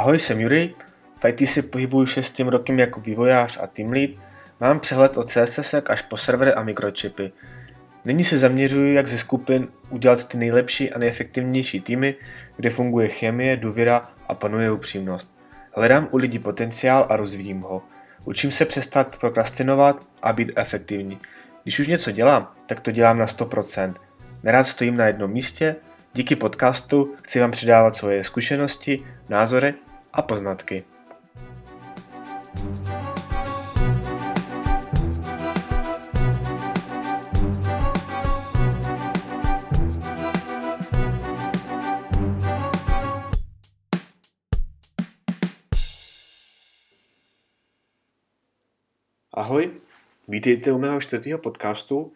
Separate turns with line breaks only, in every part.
Ahoj, jsem Juri, v IT si pohybuju šestým rokem jako vývojář a team lead, mám přehled od CSS až po servery a mikročipy. Nyní se zaměřuji, jak ze skupin udělat ty nejlepší a nejefektivnější týmy, kde funguje chemie, důvěra a panuje upřímnost. Hledám u lidí potenciál a rozvíjím ho. Učím se přestat prokrastinovat a být efektivní. Když už něco dělám, tak to dělám na 100%. Nerád stojím na jednom místě, díky podcastu chci vám předávat svoje zkušenosti, názory a poznatky. Ahoj, vítejte u mého čtvrtého podcastu.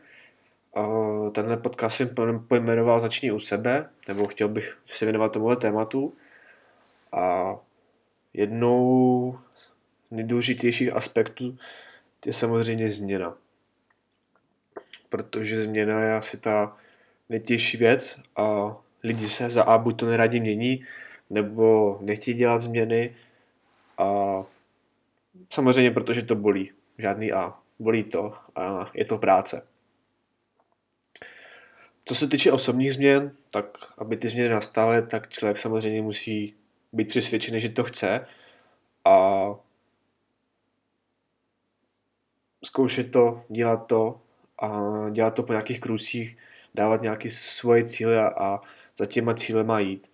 Tenhle podcast jsem pojmenoval Začni u sebe, nebo chtěl bych se věnovat tomuhle tématu. A jednou z nejdůležitějších aspektů je samozřejmě změna. Protože změna je asi ta nejtěžší věc a lidi se za A buď to neradí mění, nebo nechtějí dělat změny a samozřejmě protože to bolí žádný A. Bolí to a je to práce. Co se týče osobních změn, tak aby ty změny nastaly, tak člověk samozřejmě musí být přesvědčený, že to chce a zkoušet to, dělat to a dělat to po nějakých krucích, dávat nějaké svoje cíle a za těma cílema jít.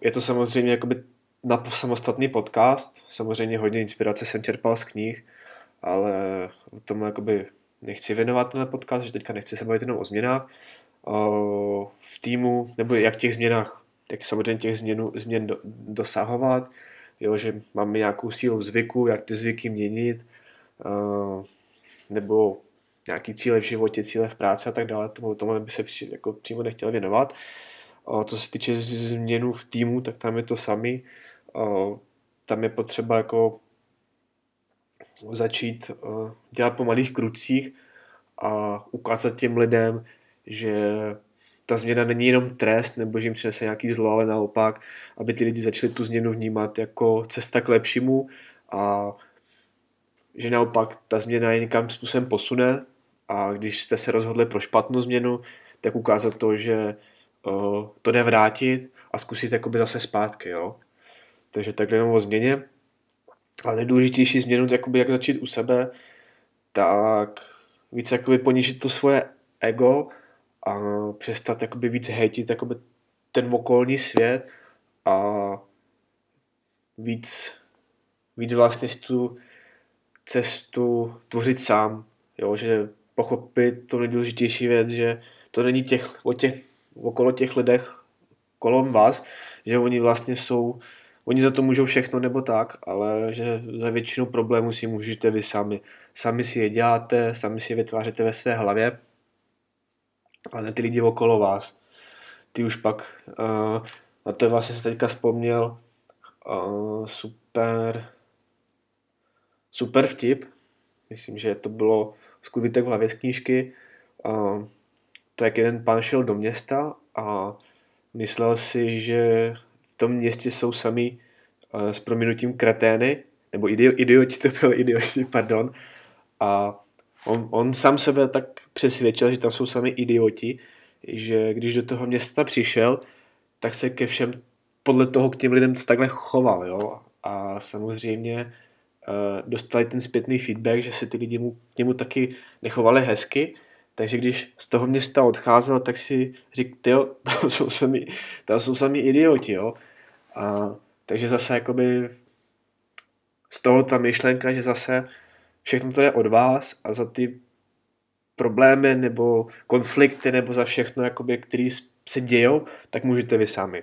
Je to samozřejmě jakoby na samostatný podcast, samozřejmě hodně inspirace jsem čerpal z knih, ale o tom jakoby nechci věnovat tenhle podcast, že teďka nechci se bavit jenom o změnách. V týmu, nebo jak těch změnách, tak samozřejmě těch změn, změn do, dosahovat, jo, že máme nějakou sílu zvyku, jak ty zvyky měnit, o, nebo nějaký cíle v životě, cíle v práci a tak dále, tomu, tomu by se při, jako přímo nechtěl věnovat. O, co se týče změnu v týmu, tak tam je to sami. O, tam je potřeba jako začít uh, dělat po malých krucích a ukázat těm lidem, že ta změna není jenom trest nebo že jim přinese nějaký zlo, ale naopak, aby ty lidi začali tu změnu vnímat jako cesta k lepšímu a že naopak ta změna je někam způsobem posune a když jste se rozhodli pro špatnou změnu, tak ukázat to, že uh, to jde vrátit a zkusit jakoby zase zpátky, jo. Takže takhle jenom o změně. Ale nejdůležitější změnu, jakoby jak začít u sebe, tak víc jakoby ponížit to svoje ego a přestat jakoby víc hejtit jakoby ten okolní svět a víc, víc vlastně tu cestu tvořit sám, jo, že pochopit to nejdůležitější věc, že to není těch, o těch, okolo těch lidech kolem vás, že oni vlastně jsou oni za to můžou všechno nebo tak, ale že za většinu problémů si můžete vy sami. Sami si je děláte, sami si je vytvářete ve své hlavě, ale ty lidi okolo vás. Ty už pak, uh, na to vlastně se teďka vzpomněl, uh, super, super vtip, myslím, že to bylo skuvitek v hlavě z knížky, uh, to jak jeden pán šel do města a myslel si, že tom městě jsou sami uh, s prominutím kretény, nebo idioti, to byl idioti, pardon. A on, on sám sebe tak přesvědčil, že tam jsou sami idioti, že když do toho města přišel, tak se ke všem podle toho k těm lidem takhle choval, jo. A samozřejmě uh, dostali ten zpětný feedback, že se ty lidi mu, k němu taky nechovali hezky, takže když z toho města odcházel, tak si řík, jo, tam jsou sami, tam jsou sami idioti, jo. A, takže zase jakoby z toho ta myšlenka, že zase všechno to jde od vás a za ty problémy nebo konflikty nebo za všechno, jakoby, který se dějou, tak můžete vy sami.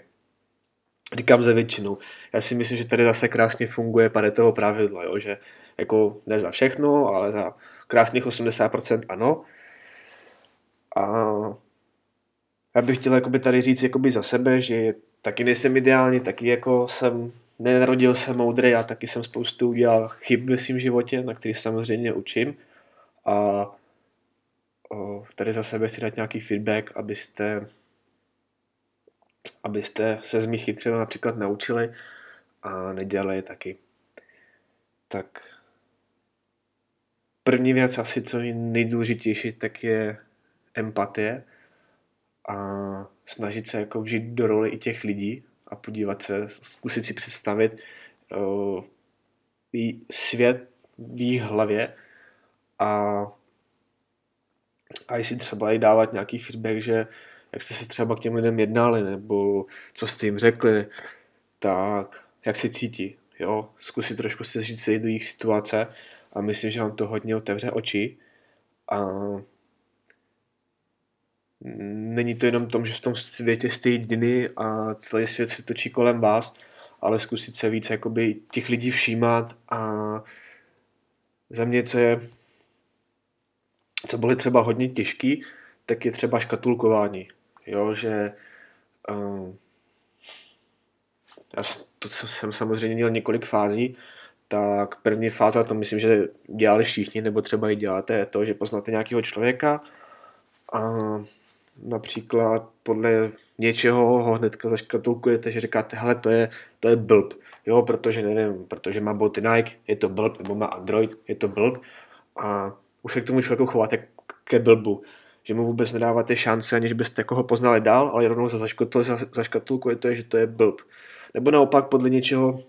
Říkám za většinu. Já si myslím, že tady zase krásně funguje toho pravidlo, jo? že jako ne za všechno, ale za krásných 80% ano. A já bych chtěl jakoby tady říct jakoby za sebe, že taky nejsem ideální, taky jako jsem nenarodil se moudrý a taky jsem spoustu udělal chyb ve svém životě, na který samozřejmě učím. A o, tady za sebe chci dát nějaký feedback, abyste, abyste se z mých chyb třeba například naučili a nedělali je taky. Tak první věc asi, co je nejdůležitější, tak je empatie a snažit se jako vžít do roli i těch lidí a podívat se, zkusit si představit uh, svět v jejich hlavě a, a jestli třeba i dávat nějaký feedback, že jak jste se třeba k těm lidem jednali, nebo co jste jim řekli, tak jak se cítí. Jo? Zkusit trošku se říct se do jejich situace a myslím, že vám to hodně otevře oči a není to jenom tom, že v tom světě jste jediný a celý svět se točí kolem vás, ale zkusit se víc jakoby těch lidí všímat a za mě, co je co byly třeba hodně těžký, tak je třeba škatulkování. Jo, že um, já to jsem samozřejmě měl několik fází, tak první fáze, to myslím, že dělali všichni, nebo třeba i děláte, je to, že poznáte nějakého člověka a například podle něčeho ho hnedka zaškatulkujete, že říkáte, hele, to je, to je blb, jo, protože nevím, protože má boty Nike, je to blb, nebo má Android, je to blb a už se k tomu člověku chováte ke blbu, že mu vůbec nedáváte šance, aniž byste jako ho poznali dál, ale rovnou za zaškatulkujete, že to je blb. Nebo naopak podle něčeho,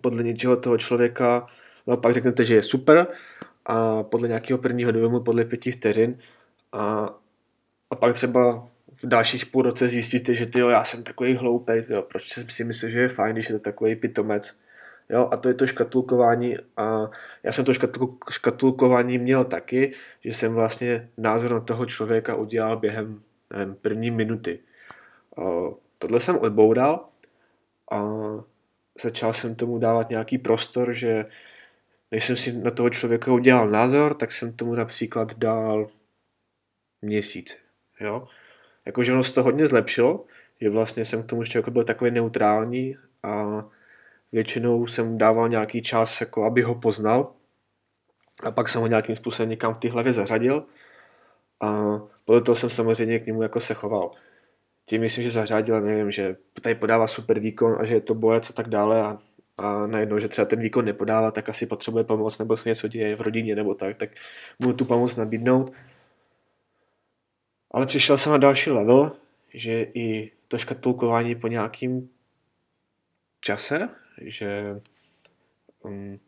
podle něčeho toho člověka, no pak řeknete, že je super a podle nějakého prvního dojmu, podle pěti vteřin a, a pak třeba v dalších půl roce zjistíte, že ty jo, já jsem takový hloupý, jo, proč si myslím, že je fajn, když je to takový pitomec. Jo, a to je to škatulkování a já jsem to škatulkování měl taky, že jsem vlastně názor na toho člověka udělal během nevím, první minuty. O, tohle jsem odboural a začal jsem tomu dávat nějaký prostor, že než jsem si na toho člověka udělal názor, tak jsem tomu například dal měsíc. Jo? Jakože ono se to hodně zlepšilo, že vlastně jsem k tomu člověku byl takový neutrální a většinou jsem dával nějaký čas, jako aby ho poznal a pak jsem ho nějakým způsobem někam v té hlavě zařadil a podle toho jsem samozřejmě k němu jako se choval. Tím myslím, že zařadil, nevím, že tady podává super výkon a že je to borec a tak dále a, a najednou, že třeba ten výkon nepodává, tak asi potřebuje pomoc nebo se něco děje v rodině nebo tak, tak mu tu pomoc nabídnout. Ale přišel jsem na další level, že i to škatulkování po nějakým čase, že um,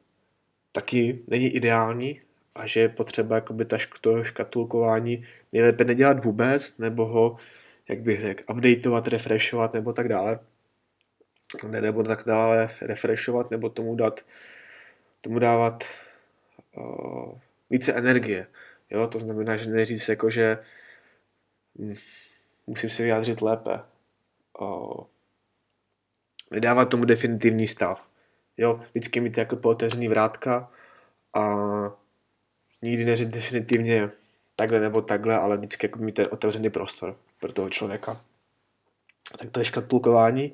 taky není ideální a že je potřeba jakoby ta, to škatulkování nejlépe nedělat vůbec, nebo ho, jak bych řekl, updateovat, refreshovat nebo tak dále. Ne, nebo tak dále refreshovat, nebo tomu dát, tomu dávat uh, více energie. Jo, to znamená, že neříct jako, že musím se vyjádřit lépe. Uh, nedávat tomu definitivní stav. Jo, vždycky mít jako pootevřený vrátka a nikdy neříct definitivně takhle nebo takhle, ale vždycky jako mít ten otevřený prostor pro toho člověka. Tak to je škatulkování.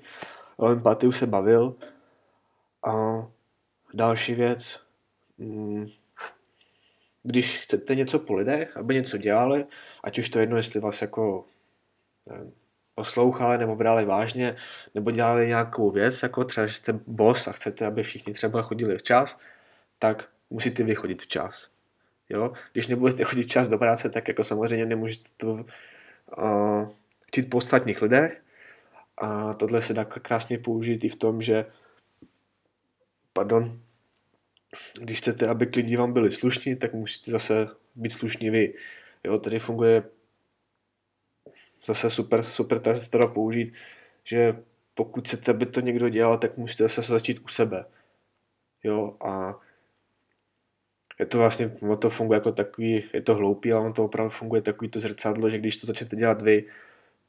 O empatii už se bavil. A další věc, mm, když chcete něco po lidech, aby něco dělali, ať už to jedno, jestli vás jako nevím, poslouchali nebo brali vážně, nebo dělali nějakou věc, jako třeba, že jste boss a chcete, aby všichni třeba chodili včas, tak musíte vychodit včas. Jo? Když nebudete chodit včas do práce, tak jako samozřejmě nemůžete to uh, chtít po ostatních lidech. A tohle se dá krásně použít i v tom, že pardon, když chcete, aby lidi vám byli slušní, tak musíte zase být slušní vy. Jo, tady funguje zase super, super se teda použít, že pokud chcete, aby to někdo dělal, tak musíte zase začít u sebe. Jo, a je to vlastně, ono to funguje jako takový, je to hloupý, ale ono to opravdu funguje takový to zrcadlo, že když to začnete dělat vy,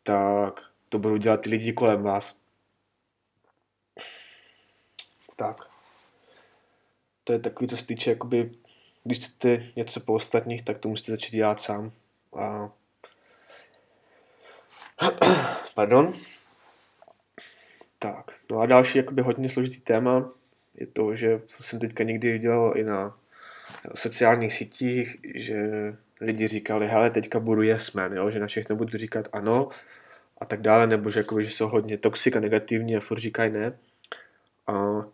tak to budou dělat ty lidi kolem vás. Tak. To je takový, to se týče, jakoby, když chcete něco po ostatních, tak to musíte začít dělat sám. A Pardon. Tak, no a další jakoby hodně složitý téma je to, že jsem teďka někdy dělal i na sociálních sítích, že lidi říkali, hele, teďka budu yes man, jo? že na všechno budu říkat ano a tak dále, nebo že, jakoby, že jsou hodně toxik a negativní a furt říkají ne.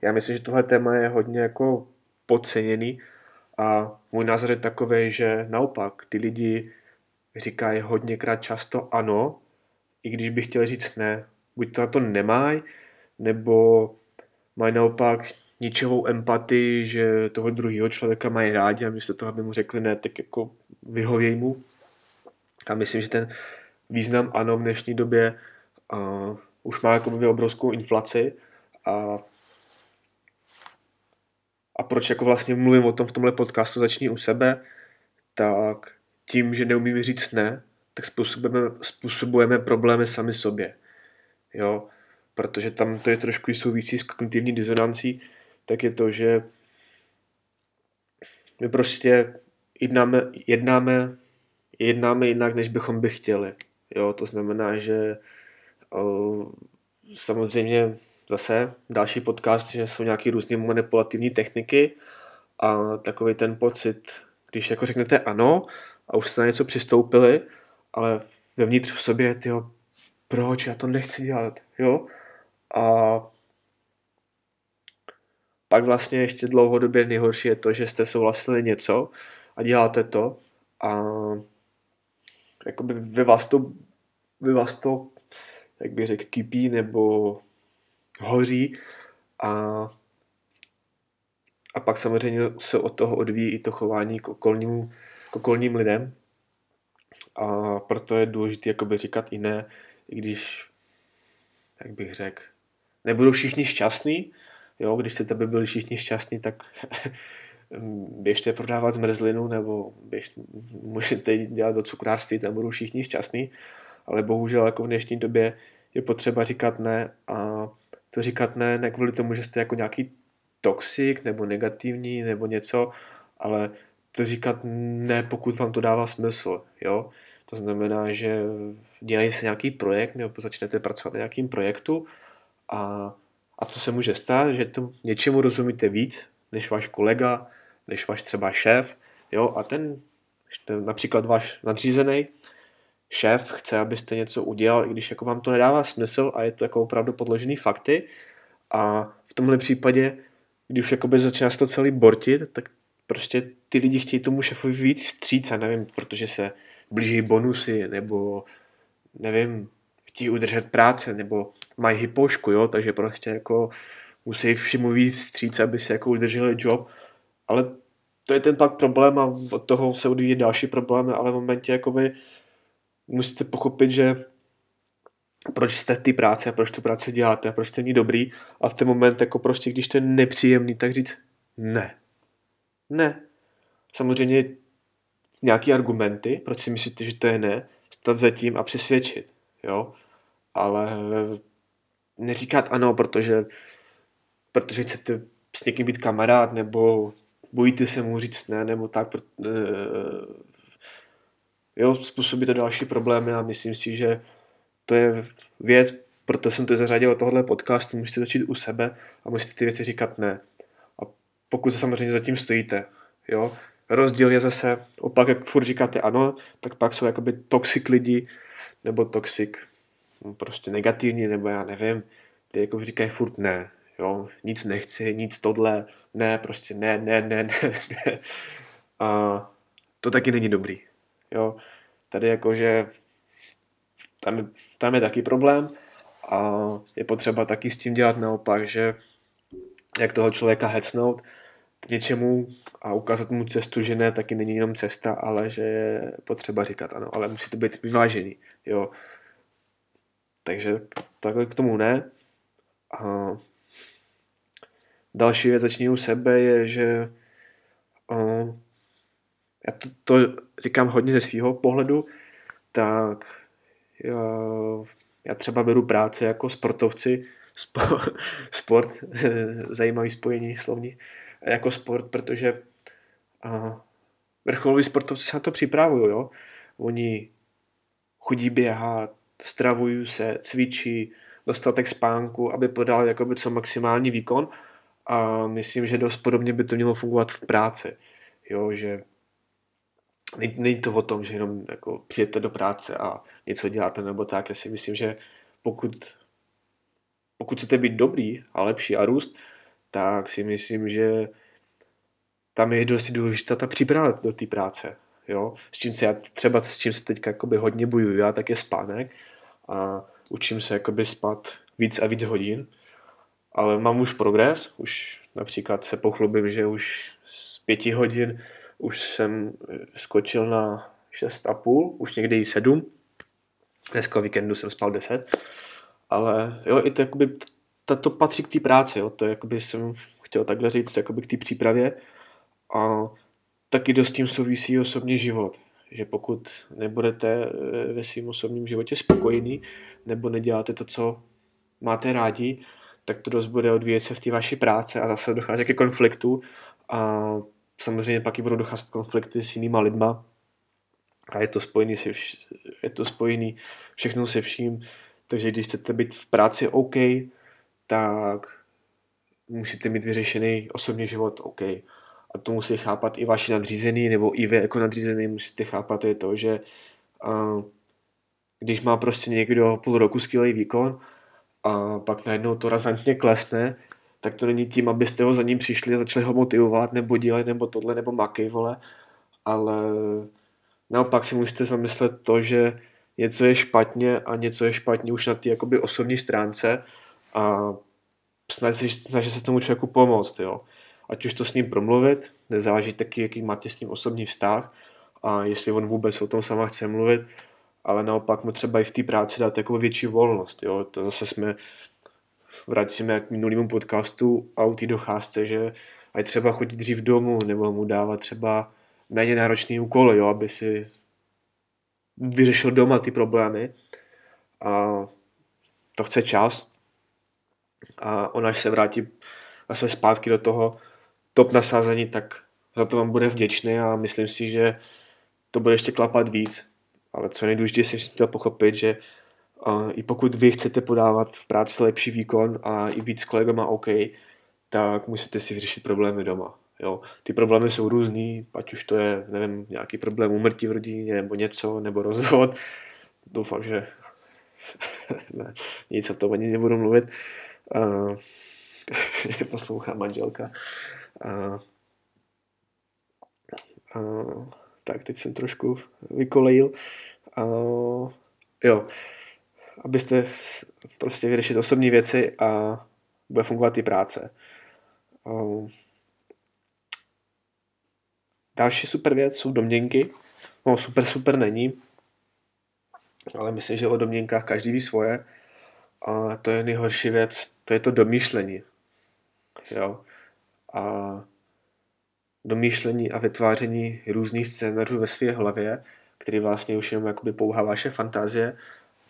já myslím, že tohle téma je hodně jako podceněný a můj názor je takový, že naopak ty lidi říkají hodněkrát často ano, i když by chtěli říct ne. Buď to na to nemají, nebo mají naopak ničovou empatii, že toho druhého člověka mají rádi a místo toho, aby mu řekli ne, tak jako vyhověj mu. A myslím, že ten význam ano v dnešní době uh, už má jako obrovskou inflaci a a proč jako vlastně mluvím o tom v tomhle podcastu začni u sebe, tak tím, že neumím říct ne, tak způsobujeme, způsobujeme problémy sami sobě. Jo? Protože tam to je trošku souvisí s kognitivní disonancí, tak je to, že my prostě jednáme, jednáme, jednáme jinak, než bychom by chtěli. Jo, to znamená, že o, samozřejmě zase další podcast, že jsou nějaké různé manipulativní techniky a takový ten pocit, když jako řeknete ano a už jste na něco přistoupili, ale vevnitř v sobě, tyjo, proč, já to nechci dělat, jo? A pak vlastně ještě dlouhodobě nejhorší je to, že jste souhlasili něco a děláte to a jakoby ve vás to, ve vás to jak bych řekl, kypí nebo hoří a, a pak samozřejmě se od toho odvíjí i to chování k okolním, k okolním lidem. A proto je důležité jakoby říkat i ne, i když, jak bych řekl, nebudou všichni šťastní, jo, když chcete, aby byli všichni šťastní, tak běžte prodávat zmrzlinu nebo běžte, můžete dělat do cukrářství, tam budou všichni šťastní, ale bohužel jako v dnešní době je potřeba říkat ne a to říkat ne, ne kvůli tomu, že jste jako nějaký toxik nebo negativní nebo něco, ale to říkat ne, pokud vám to dává smysl, jo. To znamená, že dělají se nějaký projekt nebo začnete pracovat na nějakým projektu a, a to se může stát, že to něčemu rozumíte víc, než váš kolega, než váš třeba šéf, jo, a ten, například váš nadřízený, šéf chce, abyste něco udělal, i když jako vám to nedává smysl a je to jako opravdu podložený fakty. A v tomhle případě, když už jakoby začíná se to celý bortit, tak prostě ty lidi chtějí tomu šéfovi víc vstříc a nevím, protože se blíží bonusy, nebo nevím, chtějí udržet práce, nebo mají hypošku, jo, takže prostě jako musí všemu víc vstříc, aby se jako udrželi job, ale to je ten pak problém a od toho se odvíjí další problémy, ale v momentě jakoby musíte pochopit, že proč jste v té práci a proč tu práci děláte a proč jste ní dobrý a v ten moment jako prostě, když to je nepříjemný, tak říct ne. Ne. Samozřejmě nějaký argumenty, proč si myslíte, že to je ne, stát za tím a přesvědčit, jo. Ale neříkat ano, protože, protože chcete s někým být kamarád, nebo bojíte se mu říct ne, nebo tak, eh, jo, způsobí to další problémy a myslím si, že to je věc, proto jsem to zařadil do tohohle podcastu, musíte začít u sebe a musíte ty věci říkat ne. A pokud se samozřejmě zatím stojíte, jo, rozdíl je zase, opak, jak furt říkáte ano, tak pak jsou jakoby toxic lidi, nebo toxic, no, prostě negativní, nebo já nevím, ty jako říkají furt ne, jo, nic nechci, nic tohle, ne, prostě ne, ne, ne, ne, ne. A to taky není dobrý. Jo. Tady jakože tam, tam je taky problém a je potřeba taky s tím dělat naopak, že jak toho člověka hecnout k něčemu a ukázat mu cestu, že ne, taky není jenom cesta, ale že je potřeba říkat ano, ale musí to být vyvážený, jo. Takže takhle k tomu ne. A další věc, začni u sebe, je, že já to, to říkám hodně ze svého pohledu, tak já, třeba beru práci jako sportovci, spo, sport, zajímavý spojení slovní, jako sport, protože a, vrcholoví sportovci se na to připravují, jo. Oni chodí běhat, stravují se, cvičí, dostatek spánku, aby podal jakoby co maximální výkon a myslím, že dost podobně by to mělo fungovat v práci. Jo, že není to o tom, že jenom jako přijete do práce a něco děláte nebo tak. Já si myslím, že pokud, pokud chcete být dobrý a lepší a růst, tak si myslím, že tam je dost důležitá ta příprava do té práce. Jo? S čím se já třeba s čím se teďka hodně bojuju, já, tak je spánek a učím se jakoby spat víc a víc hodin, ale mám už progres, už například se pochlubím, že už z pěti hodin už jsem skočil na šest a půl, už někdy i sedm, dneska víkendu jsem spal deset, ale jo, i to, jakoby, to patří k té práci, jo, to jakoby jsem chtěl takhle říct, jakoby k té přípravě. A taky dost tím souvisí osobní život. Že pokud nebudete eh, ve svém osobním životě spokojení nebo neděláte to, co máte rádi, tak to dost bude odvíjet se v té vaší práce a zase dochází ke konfliktu. A samozřejmě pak i budou docházet konflikty s jinýma lidma. A je to spojený, se vš- je to spojený všechno se vším, takže když chcete být v práci OK, tak musíte mít vyřešený osobní život OK. A to musí chápat i vaši nadřízený, nebo i vy jako nadřízený musíte chápat je to, že uh, když má prostě někdo půl roku skvělý výkon a pak najednou to razantně klesne, tak to není tím, abyste ho za ním přišli a začali ho motivovat, nebo dělat, nebo tohle, nebo makej, vole, ale naopak si musíte zamyslet to, že něco je špatně a něco je špatně už na té jakoby osobní stránce a snažit, snažit se tomu člověku pomoct, jo ať už to s ním promluvit, nezáleží taky, jaký máte s ním osobní vztah a jestli on vůbec o tom sama chce mluvit, ale naopak mu třeba i v té práci dát jako větší volnost. Jo? To zase jsme, vrátíme k minulému podcastu a u té docházce, že ať třeba chodit dřív domů, nebo mu dávat třeba méně náročný úkoly, jo? aby si vyřešil doma ty problémy. A to chce čas. A ona, až se vrátí zase zpátky do toho top nasázení, tak za to vám bude vděčný a myslím si, že to bude ještě klapat víc. Ale co nejdůležitější si chtěl pochopit, že uh, i pokud vy chcete podávat v práci lepší výkon a i být s kolegama OK, tak musíte si vyřešit problémy doma. Jo. Ty problémy jsou různý, ať už to je, nevím, nějaký problém umrtí v rodině, nebo něco, nebo rozvod. Doufám, že ne, nic o tom ani nebudu mluvit. Uh, poslouchá manželka. A, a, tak teď jsem trošku vykolejil. A, jo, abyste prostě vyřešit osobní věci a bude fungovat i práce. A, další super věc jsou domněnky. No super, super není, ale myslím, že o domněnkách každý ví svoje. A to je nejhorší věc, to je to domýšlení. Jo a domýšlení a vytváření různých scénářů ve své hlavě, který vlastně už jenom jakoby pouhá vaše fantazie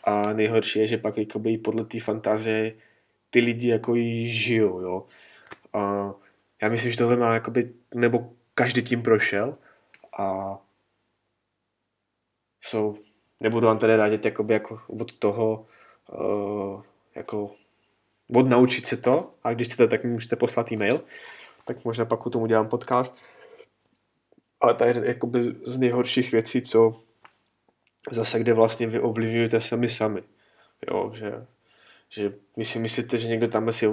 a nejhorší je, že pak jakoby podle té fantazie ty lidi jako jí žijou, jo. A já myslím, že tohle má jakoby, nebo každý tím prošel a jsou, nebudu vám tady radit jakoby jako od toho, uh, jako od naučit se to a když chcete, tak mi můžete poslat e-mail tak možná pak o tom udělám podcast. Ale to je jakoby z nejhorších věcí, co zase, kde vlastně vy ovlivňujete sami sami. Jo, že, že vy si myslíte, že někdo tam si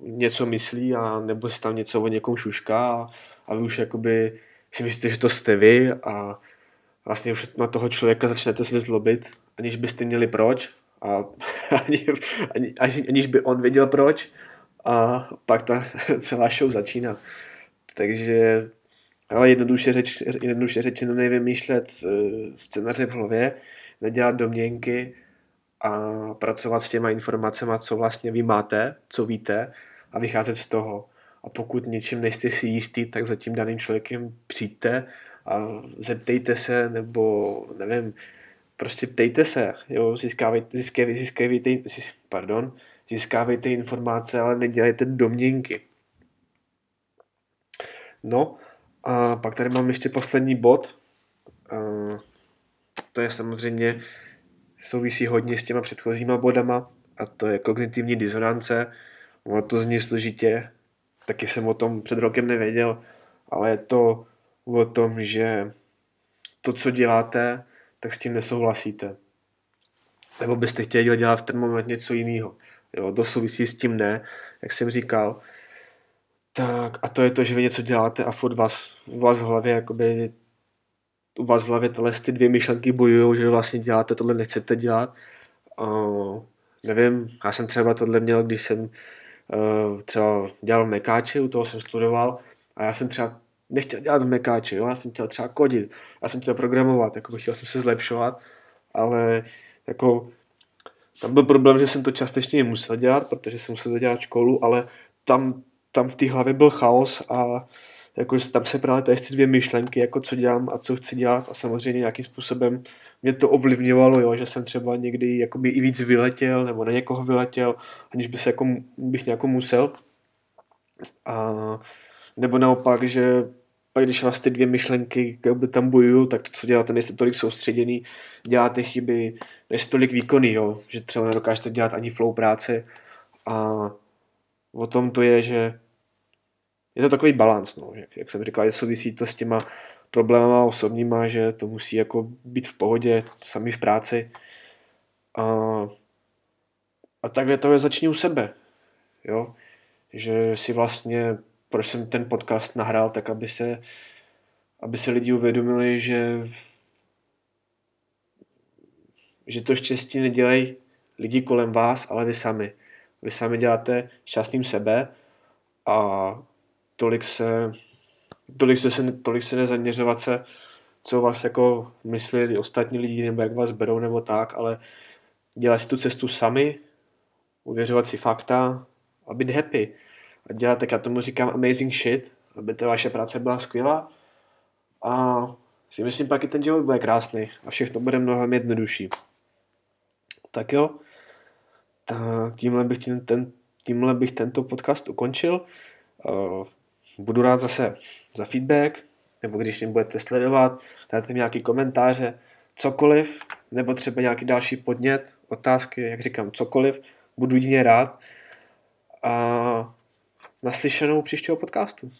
něco myslí a nebo si tam něco o někom šušká a, a vy už jakoby si myslíte, že to jste vy a vlastně už na toho člověka začnete se zlobit, aniž byste měli proč a ani, ani, aniž by on věděl proč a pak ta celá show začíná. Takže ale jednoduše, řeč, jednoduše řečeno nevymýšlet uh, scénáře v hlavě, nedělat domněnky a pracovat s těma informacemi, co vlastně vy máte, co víte a vycházet z toho. A pokud něčím nejste si jistý, tak za tím daným člověkem přijďte a zeptejte se, nebo nevím, prostě ptejte se, jo, získávejte, získávejte, získávejte, pardon, získávejte informace, ale nedělejte domněnky. No a pak tady mám ještě poslední bod. To je samozřejmě souvisí hodně s těma předchozíma bodama a to je kognitivní disonance. Ono to zní složitě, taky jsem o tom před rokem nevěděl, ale je to o tom, že to, co děláte, tak s tím nesouhlasíte. Nebo byste chtěli dělat v ten moment něco jiného. Jo, to souvisí s tím ne, jak jsem říkal. Tak a to je to, že vy něco děláte a furt vás, u vás v hlavě jakoby u vás v hlavě tyhle ty dvě myšlenky bojují, že vlastně děláte tohle, nechcete dělat. Uh, nevím, já jsem třeba tohle měl, když jsem uh, třeba dělal v Mekáči, u toho jsem studoval a já jsem třeba nechtěl dělat v Mekáči, jo? já jsem chtěl třeba kodit, já jsem chtěl programovat, jako chtěl jsem se zlepšovat, ale jako tam byl problém, že jsem to částečně musel dělat, protože jsem musel dělat školu, ale tam, tam v té hlavě byl chaos a jako tam se právě tady ty dvě myšlenky, jako co dělám a co chci dělat a samozřejmě nějakým způsobem mě to ovlivňovalo, jo, že jsem třeba někdy jakoby i víc vyletěl nebo na někoho vyletěl, aniž by se jako, bych nějak musel. A, nebo naopak, že pak když vás ty dvě myšlenky tam bojují, tak to, co děláte, nejste tolik soustředěný, děláte chyby, nejste tolik výkonný, jo, že třeba nedokážete dělat ani flow práce a o tom to je, že je to takový balans, no, jak, jak jsem říkal, je souvisí to s těma problémama osobníma, že to musí jako být v pohodě, sami v práci. A, a takhle to je začni u sebe, jo, že si vlastně, proč jsem ten podcast nahrál, tak aby se, aby se lidi uvědomili, že že to štěstí nedělají lidi kolem vás, ale vy sami. Vy sami děláte šťastným sebe a tolik se, tolik se, tolik se nezaměřovat se, co vás jako myslí ostatní lidi, nebo jak vás berou, nebo tak, ale dělat si tu cestu sami, uvěřovat si fakta a být happy. A dělat, tak já tomu říkám amazing shit, aby ta vaše práce byla skvělá a si myslím, pak i ten život bude krásný a všechno bude mnohem jednodušší. Tak jo, tak tímhle bych, ten, tímhle bych tento podcast ukončil. Budu rád zase za feedback, nebo když mě budete sledovat, dáte mi nějaký komentáře, cokoliv, nebo třeba nějaký další podnět, otázky, jak říkám, cokoliv, budu jedině rád. A naslyšenou příštího podcastu.